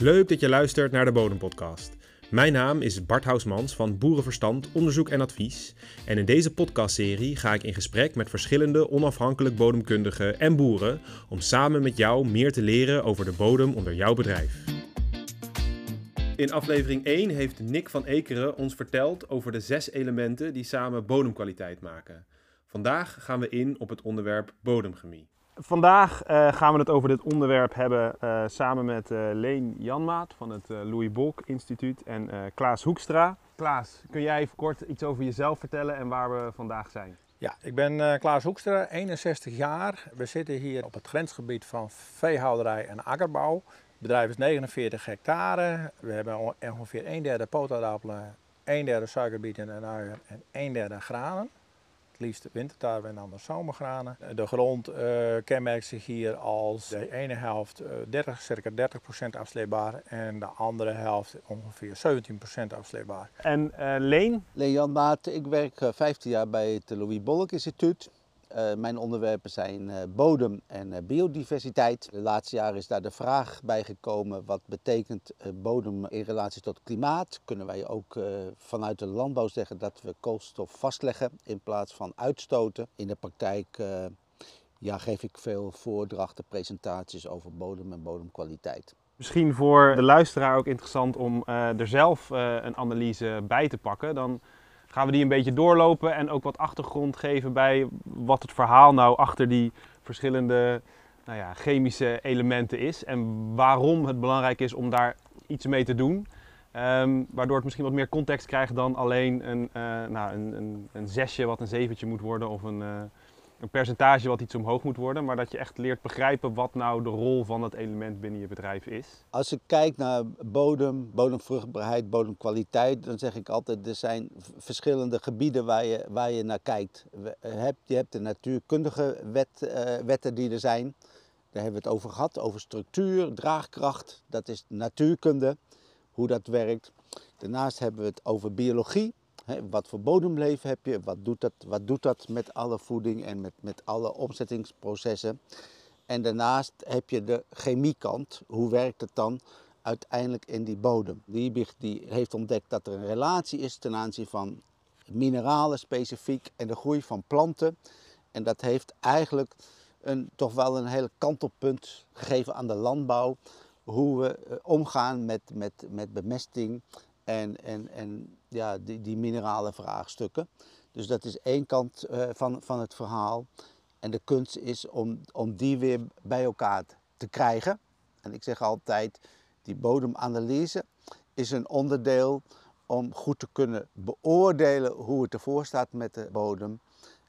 Leuk dat je luistert naar de Bodempodcast. Mijn naam is Bart Housmans van Boerenverstand, Onderzoek en Advies. En in deze podcastserie ga ik in gesprek met verschillende onafhankelijk bodemkundigen en boeren om samen met jou meer te leren over de bodem onder jouw bedrijf. In aflevering 1 heeft Nick van Ekeren ons verteld over de zes elementen die samen bodemkwaliteit maken. Vandaag gaan we in op het onderwerp bodemchemie. Vandaag uh, gaan we het over dit onderwerp hebben uh, samen met uh, Leen Janmaat van het Louis Bolk Instituut en Klaas Hoekstra. Klaas, kun jij even kort iets over jezelf vertellen en waar we vandaag zijn? Ja, ik ben Klaas Hoekstra, 61 jaar. We zitten hier op het grensgebied van veehouderij en akkerbouw. Het bedrijf is 49 hectare. We hebben ongeveer een derde potaardappelen, een derde suikerbieten en uien en een derde granen het liefst wintertarwe en anders zomergranen. De grond uh, kenmerkt zich hier als de ene helft uh, 30, circa 30% afsleepbaar en de andere helft ongeveer 17% afsleepbaar. En uh, Leen? Leen Jan Maat, ik werk 15 jaar bij het Louis Bolk Instituut. Uh, mijn onderwerpen zijn uh, bodem en uh, biodiversiteit. De laatste jaren is daar de vraag bij gekomen: wat betekent bodem in relatie tot klimaat? Kunnen wij ook vanuit de landbouw zeggen dat we koolstof vastleggen in plaats van uitstoten? In de praktijk ja, geef ik veel voordrachten, presentaties over bodem en bodemkwaliteit. Misschien voor de luisteraar ook interessant om er zelf een analyse bij te pakken. Dan gaan we die een beetje doorlopen en ook wat achtergrond geven bij wat het verhaal nou achter die verschillende nou ja, chemische elementen is en waarom het belangrijk is om daar iets mee te doen. Um, waardoor het misschien wat meer context krijgt dan alleen een, uh, nou, een, een, zesje wat een zeventje moet worden of een, uh, een percentage wat iets omhoog moet worden, maar dat je echt leert begrijpen wat nou de rol van het element binnen je bedrijf is. Als ik kijk naar bodem, bodemvruchtbaarheid, bodemkwaliteit, dan zeg ik altijd er zijn verschillende gebieden waar je, waar je naar kijkt. Je hebt de natuurkundige wet, uh, wetten die er zijn. Daar hebben we het over gehad, over structuur, draagkracht, dat is natuurkunde, hoe dat werkt. Daarnaast hebben we het over biologie, wat voor bodemleven heb je? Wat doet dat, wat doet dat met alle voeding en met, met alle omzettingsprocessen? En daarnaast heb je de chemiekant. Hoe werkt het dan uiteindelijk in die bodem? Liebig die heeft ontdekt dat er een relatie is ten aanzien van mineralen specifiek en de groei van planten. En dat heeft eigenlijk een, toch wel een hele kantelpunt gegeven aan de landbouw. Hoe we eh, omgaan met, met, met bemesting en, en, en ja, die, die minerale vraagstukken. Dus dat is één kant uh, van, van het verhaal. En de kunst is om, om die weer bij elkaar te krijgen. En ik zeg altijd, die bodemanalyse is een onderdeel om goed te kunnen beoordelen hoe het ervoor staat met de bodem.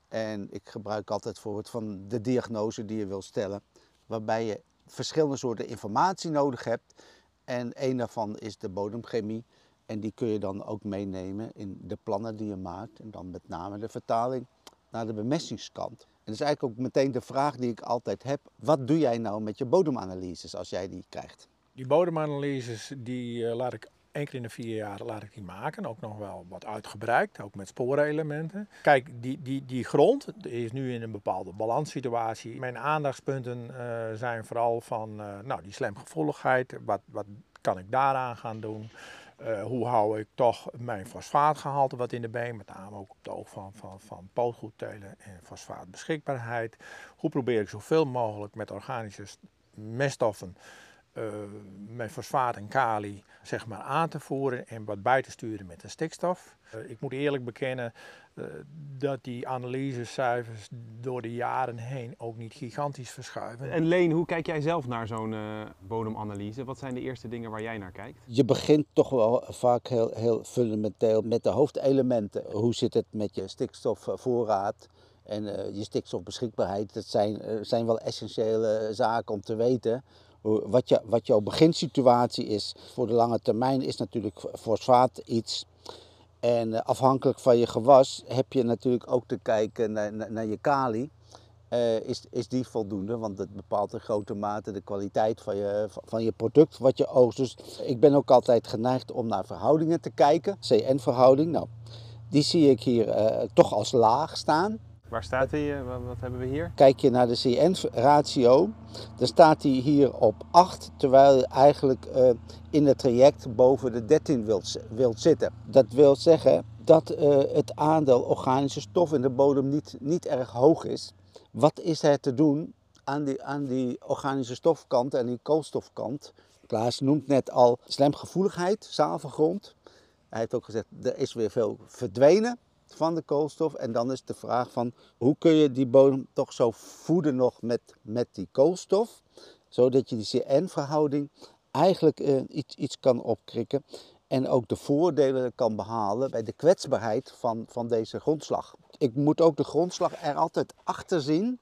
En ik gebruik altijd het van de diagnose die je wil stellen, waarbij je verschillende soorten informatie nodig hebt. En een daarvan is de bodemchemie. En die kun je dan ook meenemen in de plannen die je maakt. En dan met name de vertaling naar de bemestingskant. En dat is eigenlijk ook meteen de vraag die ik altijd heb. Wat doe jij nou met je bodemanalyses als jij die krijgt? Die bodemanalyses die uh, laat ik één keer in de vier jaar laat ik die maken. Ook nog wel wat uitgebreid, ook met sporenelementen. Kijk, die, die, die grond is nu in een bepaalde balanssituatie. Mijn aandachtspunten uh, zijn vooral van uh, nou, die slemgevoeligheid. Wat, wat kan ik daaraan gaan doen? Uh, hoe hou ik toch mijn fosfaatgehalte wat in de been, met name ook op het oog van, van, van pootgoedtelen en fosfaatbeschikbaarheid. Hoe probeer ik zoveel mogelijk met organische meststoffen uh, mijn fosfaat en kali zeg maar, aan te voeren en wat bij te sturen met de stikstof. Uh, ik moet eerlijk bekennen uh, dat die analysecijfers door de jaren heen ook niet gigantisch verschuiven. En Leen, hoe kijk jij zelf naar zo'n bodemanalyse? Wat zijn de eerste dingen waar jij naar kijkt? Je begint toch wel vaak heel, heel fundamenteel met de hoofdelementen. Hoe zit het met je stikstofvoorraad? En je stikstofbeschikbaarheid, dat zijn, zijn wel essentiële zaken om te weten wat, je, wat jouw beginsituatie is voor de lange termijn is natuurlijk fosfaat iets. En eh, afhankelijk van je gewas heb je natuurlijk ook te kijken naar, naar, je kali. Uh, is, is die voldoende? Want dat bepaalt in grote mate de kwaliteit van je, van je product wat je oogst. Dus ik ben ook altijd geneigd om naar verhoudingen te kijken. CN-verhouding, nou, die zie ik hier uh, toch als laag staan. Waar staat hij? Eh, wat, hebben we hier? Kijk je naar de CN-ratio, dan staat hij hier op 8, terwijl je eigenlijk uh, in het traject boven de 13 wilt, wilt zitten. Dat wil zeggen dat uh, het aandeel organische stof in de bodem niet, niet erg hoog is. Wat is er te doen aan die, aan die organische stofkant en die koolstofkant? Klaas noemt net al slemgevoeligheid, zavelgrond. Hij heeft ook gezegd, er is weer veel verdwenen van de koolstof. En dan is de vraag van, hoe kun je die bodem toch zo voeden nog met, met die koolstof? Zodat je die CN-verhouding eigenlijk eh, iets, iets kan opkrikken. En ook de voordelen kan behalen bij de kwetsbaarheid van, van deze grondslag. Ik moet ook de grondslag er altijd achter zien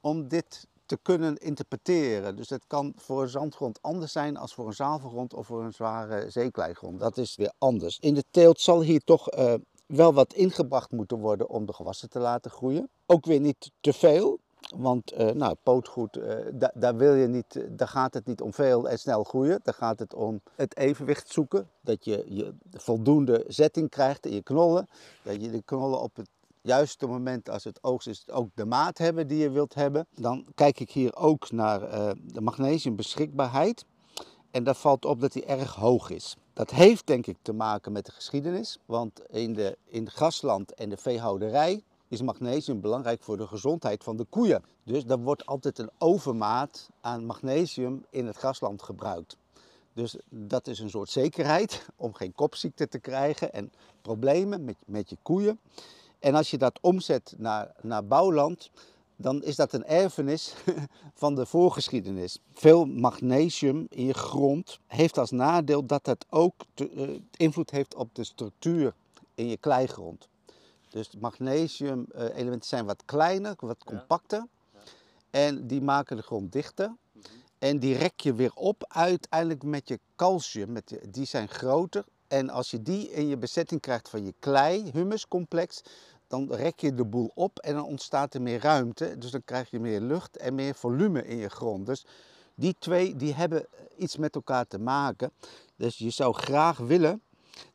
om dit te kunnen interpreteren. Dus het kan voor een zandgrond anders zijn als voor een zavelgrond of voor een zware zeekleigrond. Dat is weer anders. In de teelt zal hier toch uh, wel wat ingebracht moeten worden om de gewassen te laten groeien. Ook weer niet te veel. Want uh, nou, pootgoed, uh, daar, wil je niet, daar gaat het niet om veel en snel groeien. Daar gaat het om het evenwicht zoeken. Dat je, je voldoende zetting krijgt in je knollen. Dat je de knollen op het juiste moment als het oogst is ook de maat hebben die je wilt hebben. Dan kijk ik hier ook naar uh, de magnesiumbeschikbaarheid. En daar valt op dat die erg hoog is. Dat heeft denk ik te maken met de geschiedenis. Want in, de, in het grasland en de veehouderij is magnesium belangrijk voor de gezondheid van de koeien. Dus er wordt altijd een overmaat aan magnesium in het grasland gebruikt. Dus dat is een soort zekerheid om geen kopziekte te krijgen en problemen met, met je koeien. En als je dat omzet naar, naar bouwland, dan is dat een erfenis van de voorgeschiedenis. Veel magnesium in je grond heeft als nadeel dat het ook te, uh, invloed heeft op de structuur in je kleigrond. Dus magnesium-elementen eh, zijn wat kleiner, wat compacter. En die maken de grond dichter. Mhm. En die rek je weer op uiteindelijk met je calcium. Met die zijn groter. En als je die in je bezetting krijgt van je klei, humuscomplex, dan rek je de boel op en dan ontstaat er meer ruimte. Dus dan krijg je meer lucht en meer volume in je grond. Dus die twee die hebben iets met elkaar te maken. Dus je zou graag willen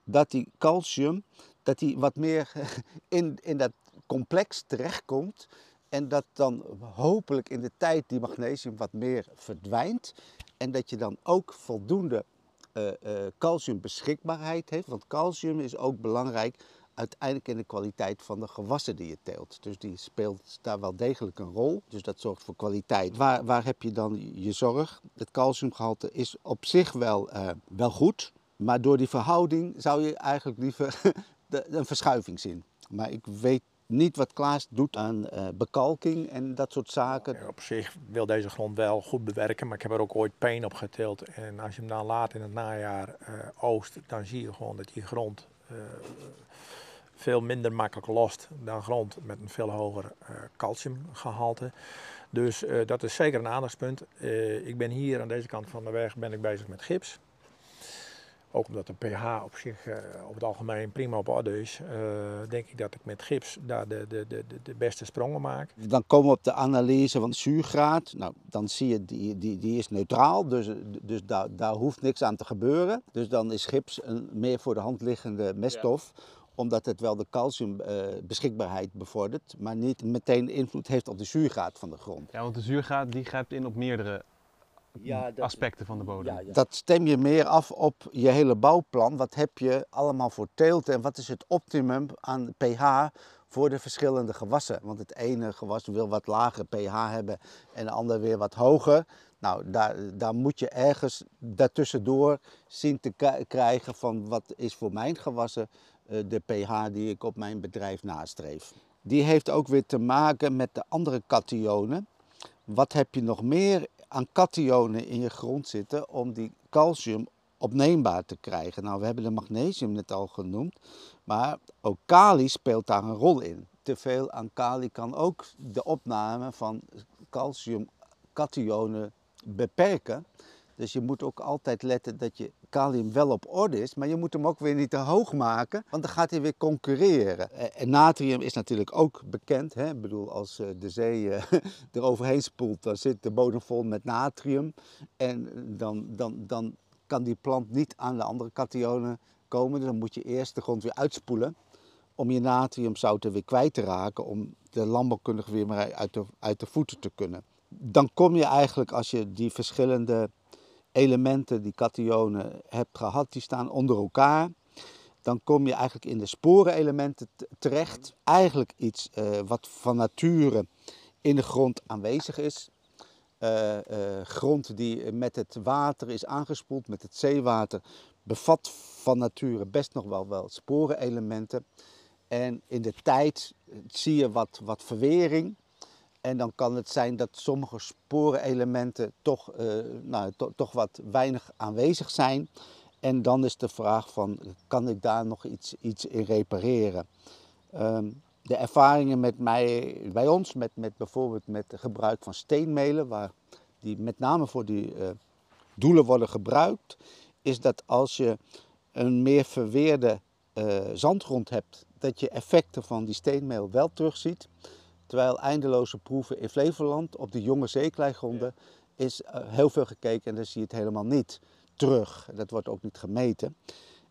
dat die calcium dat die wat meer in, in dat complex terechtkomt. En dat dan hopelijk in de tijd die magnesium wat meer verdwijnt. En dat je dan ook voldoende uh, uh, calciumbeschikbaarheid heeft. Want calcium is ook belangrijk uiteindelijk in de kwaliteit van de gewassen die je teelt. Dus die speelt daar wel degelijk een rol. Dus dat zorgt voor kwaliteit. Waar, waar heb je dan je zorg? Het calciumgehalte is op zich wel, uh, wel goed. Maar door die verhouding zou je eigenlijk liever een verschuiving zien. Maar ik weet niet wat Klaas doet aan uh, bekalking en dat soort zaken. op zich wil deze grond wel goed bewerken, maar ik heb er ook ooit peen op geteeld. En als je hem dan laat in het najaar uh, oost, dan zie je gewoon dat die grond veel minder makkelijk lost dan grond met een veel hoger calciumgehalte. Dus dat is zeker een aandachtspunt. ik ben hier aan deze kant van de weg ben ik bezig met gips. Ook omdat de pH op zich uh, over het algemeen prima op orde is, uh, denk ik dat ik met gips daar de, de, de, de beste sprongen maak. Dan komen we op de analyse van de zuurgraad. Nou, dan zie je die, die, die is neutraal, dus, dus daar, daar hoeft niks aan te gebeuren. Dus dan is gips een meer voor de hand liggende meststof. Ja omdat het wel de calciumbeschikbaarheid uh, bevordert, maar niet meteen invloed heeft op de zuurgraad van de grond. Ja, want de zuurgraad die grijpt in op meerdere ja, dat, aspecten van de bodem. Ja, ja. Dat stem je meer af op je hele bouwplan. Wat heb je allemaal voor teelt en wat is het optimum aan pH voor de verschillende gewassen? Want het ene gewas wil wat lager pH hebben en de ander weer wat hoger. Nou, daar, daar moet je ergens daartussendoor zien te krijgen van wat is voor mijn gewassen de pH die ik op mijn bedrijf nastreef. Die heeft ook weer te maken met de andere kationen. Wat heb je nog meer aan kationen in je grond zitten om die calcium opneembaar te krijgen. Nou, we hebben de magnesium net al genoemd, maar ook kali speelt daar een rol in. Te veel aan kali kan ook de opname van calciumkationen beperken. Dus je moet ook altijd letten dat je kalium wel op orde is, maar je moet hem ook weer niet te hoog maken, want dan gaat hij weer concurreren. Eh, en natrium is natuurlijk ook bekend. Hè? Ik bedoel, als eh, de zee eh, er overheen spoelt, dan zit de bodem vol met natrium. En dan, dan, dan kan die plant niet aan de andere kationen komen. Dan moet je eerst de grond weer uitspoelen om je natriumzouten weer kwijt te raken, om de landbouwkundige weer maar uit de, uit de voeten te kunnen. Dan kom je eigenlijk, als je die verschillende elementen, die kationen hebt gehad, die staan onder elkaar. Dan kom je eigenlijk in de sporenelementen terecht. Eigenlijk iets uh, wat van nature in de grond aanwezig is. Uh, uh, grond die met het water is aangespoeld, met het zeewater, bevat van nature best nog wel, wel sporenelementen. En in de tijd zie je wat, wat verwering. En dan kan het zijn dat sommige sporenelementen toch, uh, nou, to, toch wat weinig aanwezig zijn. En dan is de vraag van, kan ik daar nog iets, iets in repareren? Um, de ervaringen met mij, bij ons, met, met bijvoorbeeld met het gebruik van steenmelen, waar die met name voor die uh, doelen worden gebruikt, is dat als je een meer verweerde uh, zandgrond hebt, dat je effecten van die steenmeel wel terugziet. Terwijl eindeloze proeven in Flevoland op de jonge zeekleigronden is uh, heel veel gekeken en dan zie je het helemaal niet terug. Dat wordt ook niet gemeten.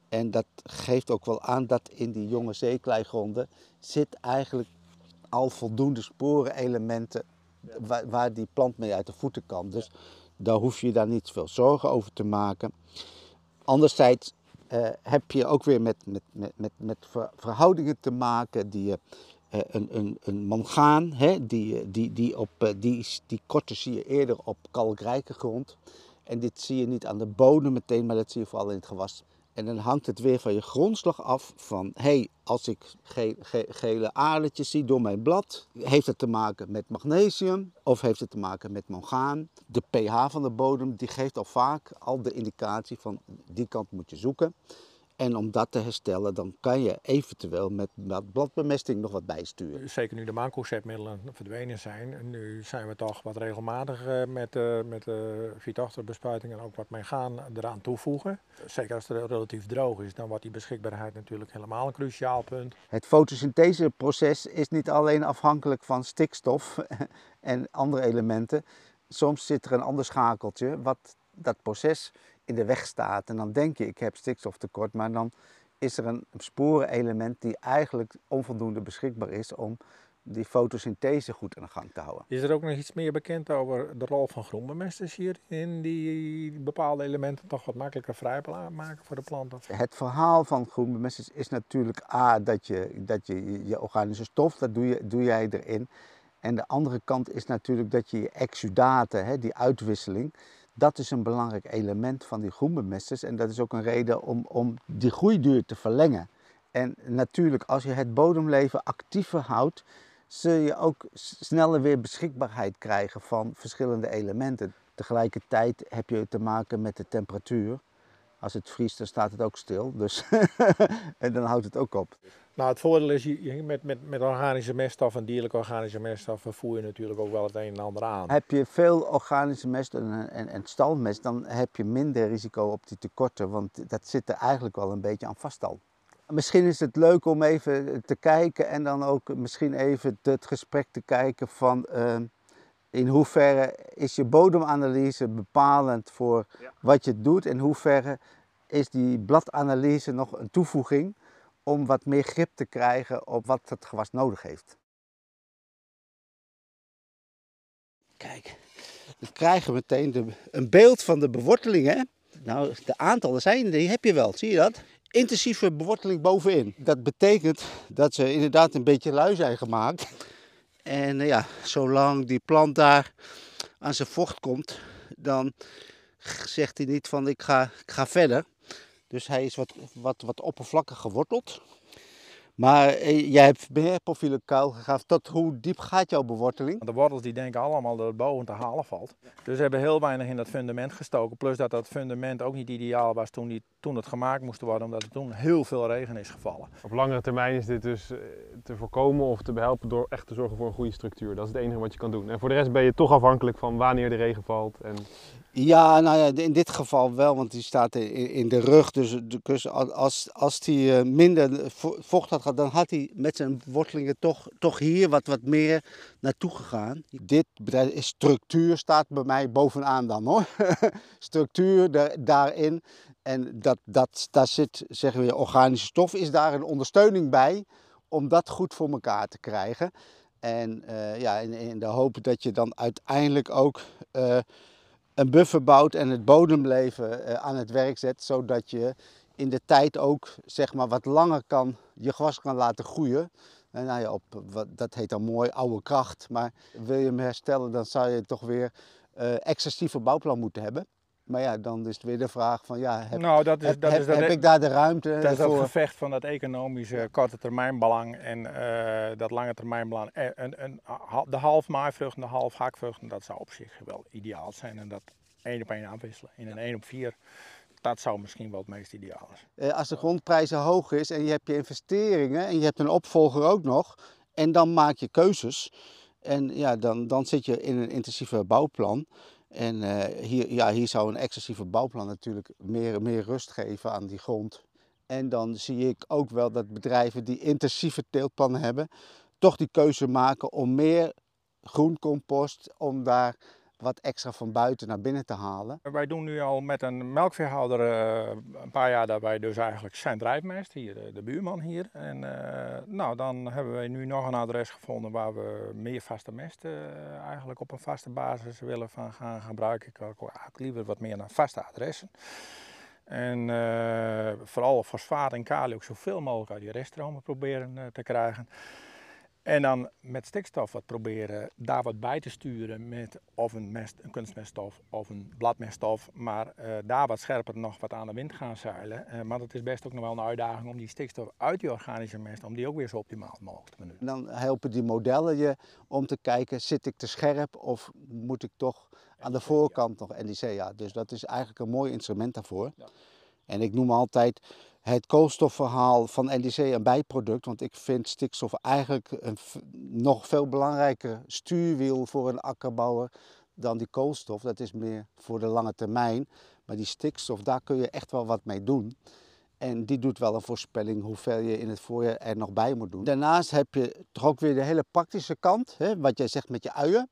En dat geeft ook wel aan dat in die jonge zeekleigronden zit eigenlijk al voldoende sporenelementen waar, waar, die plant mee uit de voeten kan. Dus daar hoef je daar niet veel zorgen over te maken. Anderzijds uh, heb je ook weer met, met, met, met, met verhoudingen te maken die je een, een, een mangaan, hè, die, die, die, op, uh, die, die korte zie je eerder op kalkrijke grond. En dit zie je niet aan de bodem meteen, maar dat zie je vooral in het gewas. En dan hangt het weer van je grondslag af van, hey, als ik ge ge gele aardetjes zie door mijn blad, heeft het te maken met magnesium of heeft het te maken met mangaan? De pH van de bodem, die geeft al vaak al de indicatie van die kant moet je zoeken. En om dat te herstellen, dan kan je eventueel met bladbemesting nog wat bijsturen. Zeker nu de maanconceptmiddelen verdwenen zijn. En nu zijn we toch wat regelmatig met, uh, met de uh, bespuiting en ook wat gaan eraan toevoegen. Zeker als het relatief droog is, dan wordt die beschikbaarheid natuurlijk helemaal een cruciaal punt. Het fotosyntheseproces is niet alleen afhankelijk van stikstof en andere elementen. Soms zit er een ander schakeltje wat dat proces in de weg staat. En dan denk je, ik heb stikstoftekort, maar dan is er een sporenelement die eigenlijk onvoldoende beschikbaar is om die fotosynthese goed aan de gang te houden. Is er ook nog iets meer bekend over de rol van groenbemesters hier in die bepaalde elementen toch wat makkelijker vrij maken voor de planten? Het verhaal van groenbemesters is natuurlijk A, dat je, dat je, je organische stof, dat doe, je, doe jij erin. En de andere kant is natuurlijk dat je je exudaten, hè, die uitwisseling, dat is een belangrijk element van die groenbemesters en dat is ook een reden om, om die groeiduur te verlengen. En natuurlijk, als je het bodemleven actiever houdt, zul je ook sneller weer beschikbaarheid krijgen van verschillende elementen. Tegelijkertijd heb je te maken met de temperatuur. Als het vriest, dan staat het ook stil. Dus en dan houdt het ook op. Nou, het voordeel is, je, met, met, met organische meststof en dierlijke organische meststoffen voer je natuurlijk ook wel het een en ander aan. Heb je veel organische mest en, en, en stalmest, dan heb je minder risico op die tekorten, want dat zit er eigenlijk wel een beetje aan vast al. Misschien is het leuk om even te kijken en dan ook misschien even het gesprek te kijken van uh, in hoeverre is je bodemanalyse bepalend voor ja. wat je doet, in hoeverre is die bladanalyse nog een toevoeging om wat meer grip te krijgen op wat het gewas nodig heeft. Kijk, we krijgen meteen de, een beeld van de bewortelingen. Nou, de aantallen zijn, die heb je wel, zie je dat? Intensieve beworteling bovenin. Dat betekent dat ze inderdaad een beetje lui zijn gemaakt. En ja, zolang die plant daar aan zijn vocht komt, dan zegt hij niet van ik ga, ik ga verder. Dus hij is wat, wat, wat oppervlakkig geworteld. Maar eh, jij hebt meer profielen kuil gegaan. Tot hoe diep gaat jouw beworteling? De wortels die denken allemaal dat het boven te halen valt. Dus we hebben heel weinig in dat fundament gestoken. Plus dat dat fundament ook niet ideaal was toen, die, toen het gemaakt moest worden. Omdat er toen heel veel regen is gevallen. Op langere termijn is dit dus eh, te voorkomen of te behelpen door echt te zorgen voor een goede structuur. Dat is het enige wat je kan doen. En voor de rest ben je toch afhankelijk van wanneer de regen valt. En... Ja, nou ja, in dit geval wel, want die staat in de rug. Dus, dus als, als eh, minder vocht had gehad, dan had hij met zijn wortelingen toch, toch hier wat, wat meer naartoe gegaan. Dit bedrijf structuur, staat bij mij bovenaan dan hoor. structuur daarin. En dat, dat, daar zit, zeggen we, organische stof, is daar een ondersteuning bij om dat goed voor elkaar te krijgen. En uh, ja, in, de hoop dat je dan uiteindelijk ook uh, een buffer bouwt en het bodemleven uh, aan het werk zet, zodat je in de tijd ook zeg maar, wat langer kan, je gewas kan laten groeien. En nou ja, op, wat, dat heet dan mooi oude kracht. Maar wil je hem herstellen, dan zou je toch weer excessieve bouwplan moeten hebben. Maar ja, dan is het weer de vraag van ja, heb, nou, dat is, heb, dat is dat heb ik daar de ruimte Dat is voor? het gevecht van dat economische korte termijnbelang en uh, dat lange termijnbelang. En, en, en, de half maaivrucht en de half hakvrucht, dat zou op zich wel ideaal zijn. En dat één op één afwisselen in een 1 op 4. Dat zou misschien wel het meest ideaal zijn. Uh, als de grondprijzen hoog is en je hebt je investeringen en je hebt een opvolger ook nog. En dan maak je keuzes. En ja, dan, dan zit je in een intensieve bouwplan. En uh, hier, ja, hier zou een excessieve bouwplan natuurlijk meer, meer rust geven aan die grond. En dan zie ik ook wel dat bedrijven die intensieve teeltplannen hebben, toch die keuze maken om meer groencompost, om daar wat extra van buiten naar binnen te halen. Wij doen nu al met een melkveehouder uh, een paar jaar daarbij dus eigenlijk zijn drijfmest, hier de, de buurman hier. En uh, nou, dan hebben wij nu nog een adres gevonden waar we meer vaste mest eigenlijk op een vaste basis willen van gaan gebruiken. Ik wil liever wat meer naar vaste adressen. En vooral fosfaat en kalium ook zoveel mogelijk uit die reststromen proberen te krijgen. En dan met stikstof wat proberen daar wat bij te sturen met of een, mest, een kunstmeststof of een bladmeststof. Maar uh, daar wat scherper nog wat aan de wind gaan zeilen. Uh, maar het is best ook nog wel een uitdaging om die stikstof uit die organische mest, om die ook weer zo optimaal mogelijk te benutten. Dan helpen die modellen je om te kijken, zit ik te scherp of moet ik toch aan de voorkant nog NDC? Ja, dus dat is eigenlijk een mooi instrument daarvoor. Ja. En ik noem altijd het koolstofverhaal van NDC een bijproduct. Want ik vind stikstof eigenlijk een nog veel belangrijker stuurwiel voor een akkerbouwer dan die koolstof. Dat is meer voor de lange termijn. Maar die stikstof, daar kun je echt wel wat mee doen. En die doet wel een voorspelling hoeveel je in het voorjaar er nog bij moet doen. Daarnaast heb je toch ook weer de hele praktische kant. Hè, wat jij zegt met je uien.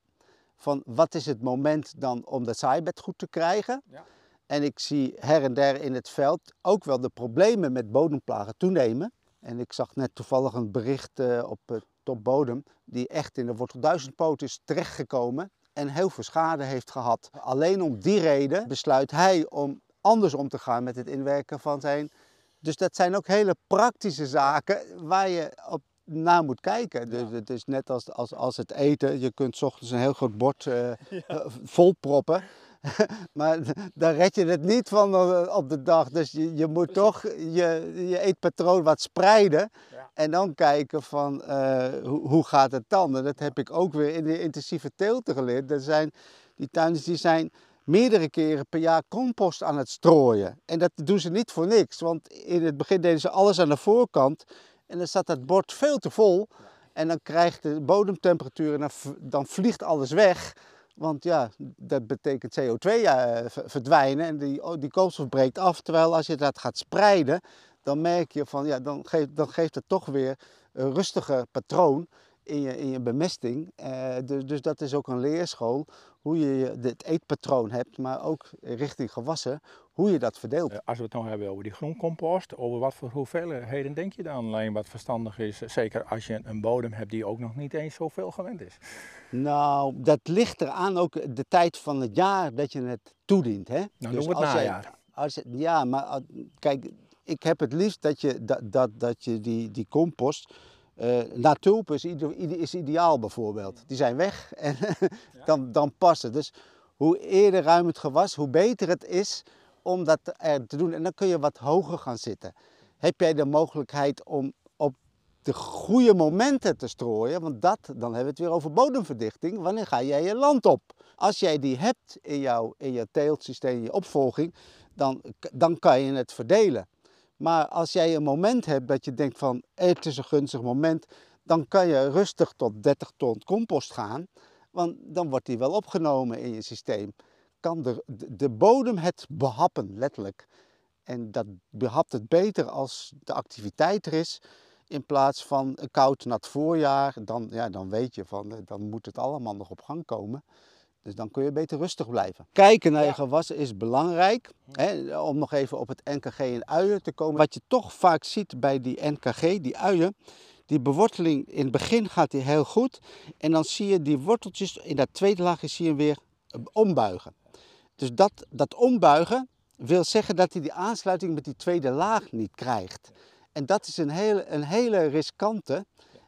Van wat is het moment dan om dat zaaibed goed te krijgen. Ja. En ik zie her en der in het veld ook wel de problemen met bodemplagen toenemen. En ik zag net toevallig een bericht uh, op uh, topbodem die echt in de wortel duizendpoot is terechtgekomen en heel veel schade heeft gehad. Alleen om die reden besluit hij om anders om te gaan met het inwerken van zijn. Dus dat zijn ook hele praktische zaken waar je op naar moet kijken. Dus het is net als, als, als het eten. Je kunt s ochtends een heel groot bord uh, ja. vol proppen. maar daar red je het niet van op de dag. Dus je, je moet toch je, je eetpatroon wat spreiden. Ja. En dan kijken van uh, hoe, hoe gaat het dan. En dat heb ik ook weer in de intensieve teelten geleerd. Er zijn, die tuinders die zijn meerdere keren per jaar compost aan het strooien. En dat doen ze niet voor niks. Want in het begin deden ze alles aan de voorkant. En dan zat dat bord veel te vol. En dan krijgt de bodemtemperatuur en dan, dan vliegt alles weg. Want ja, dat betekent CO2 uh, verdwijnen en die, die koolstof breekt af. Terwijl als je dat gaat spreiden, dan merk je van ja, dan geeft, dan geeft het toch weer een rustiger patroon in je, in je bemesting. Uh, dus, dus dat is ook een leerschool, hoe je het eetpatroon hebt, maar ook richting gewassen, hoe je dat verdeelt. Uh, als we het nou hebben over die groencompost, over wat voor hoeveelheden denk je dan alleen wat verstandig is? Zeker als je een bodem hebt die ook nog niet eens zoveel gewend is. Nou, dat ligt eraan ook de tijd van het jaar dat je het toedient. Hè? Nou, dus het najaar. Je, als je, ja, maar kijk, ik heb het liefst dat je, dat, dat, dat je die, die compost... Uh, is, is, ideaal bijvoorbeeld. Die zijn weg en dan, dan passen. Dus hoe eerder ruim het gewas, hoe beter het is om dat er te doen. En dan kun je wat hoger gaan zitten. Heb jij de mogelijkheid om op de goede momenten te strooien, want dat, dan hebben we het weer over bodemverdichting. Wanneer ga jij je land op? Als jij die hebt in jouw, in je teeltsysteem, in je opvolging, dan, dan kan je het verdelen. Maar als jij een moment hebt dat je denkt van het is een gunstig moment, dan kan je rustig tot 30 ton compost gaan. Want dan wordt die wel opgenomen in je systeem. Kan de, de bodem het behappen, letterlijk. En dat behapt het beter als de activiteit er is. In plaats van een koud nat voorjaar, dan, ja, dan weet je van, dan moet het allemaal nog op gang komen. Dus dan kun je beter rustig blijven. Kijken naar je gewassen is belangrijk. Hè, om nog even op het NKG en uien te komen. Wat je toch vaak ziet bij die NKG, die uien, Die beworteling, in het begin gaat die heel goed. En dan zie je die worteltjes in dat tweede laagje zie je weer eh, ombuigen. Dus dat, dat ombuigen wil zeggen dat hij die aansluiting met die tweede laag niet krijgt. En dat is een hele, een hele riskante.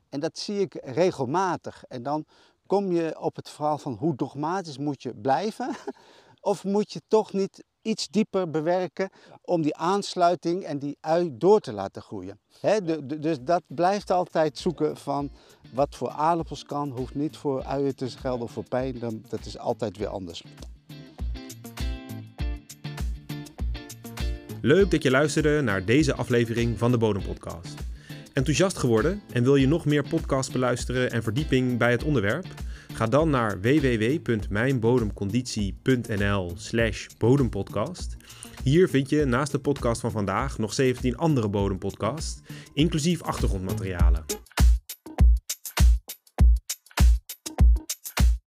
En dat zie ik regelmatig. En dan kom je op het verhaal van hoe dogmatisch moet je blijven. Of moet je toch niet iets dieper bewerken om die aansluiting en die ui door te laten groeien. dus dat blijft altijd zoeken van wat voor aardappels kan, hoeft niet voor uien te gelden of voor pijn. Dan, dat is altijd weer anders. Leuk dat je luisterde naar deze aflevering van de Bodempodcast. Enthousiast geworden en wil je nog meer podcasts beluisteren en verdieping bij het onderwerp? Ga dan naar www.mijnbodemconditie.nl/slash bodempodcast. Hier vind je naast de podcast van vandaag nog 17 andere bodempodcasts, inclusief achtergrondmaterialen.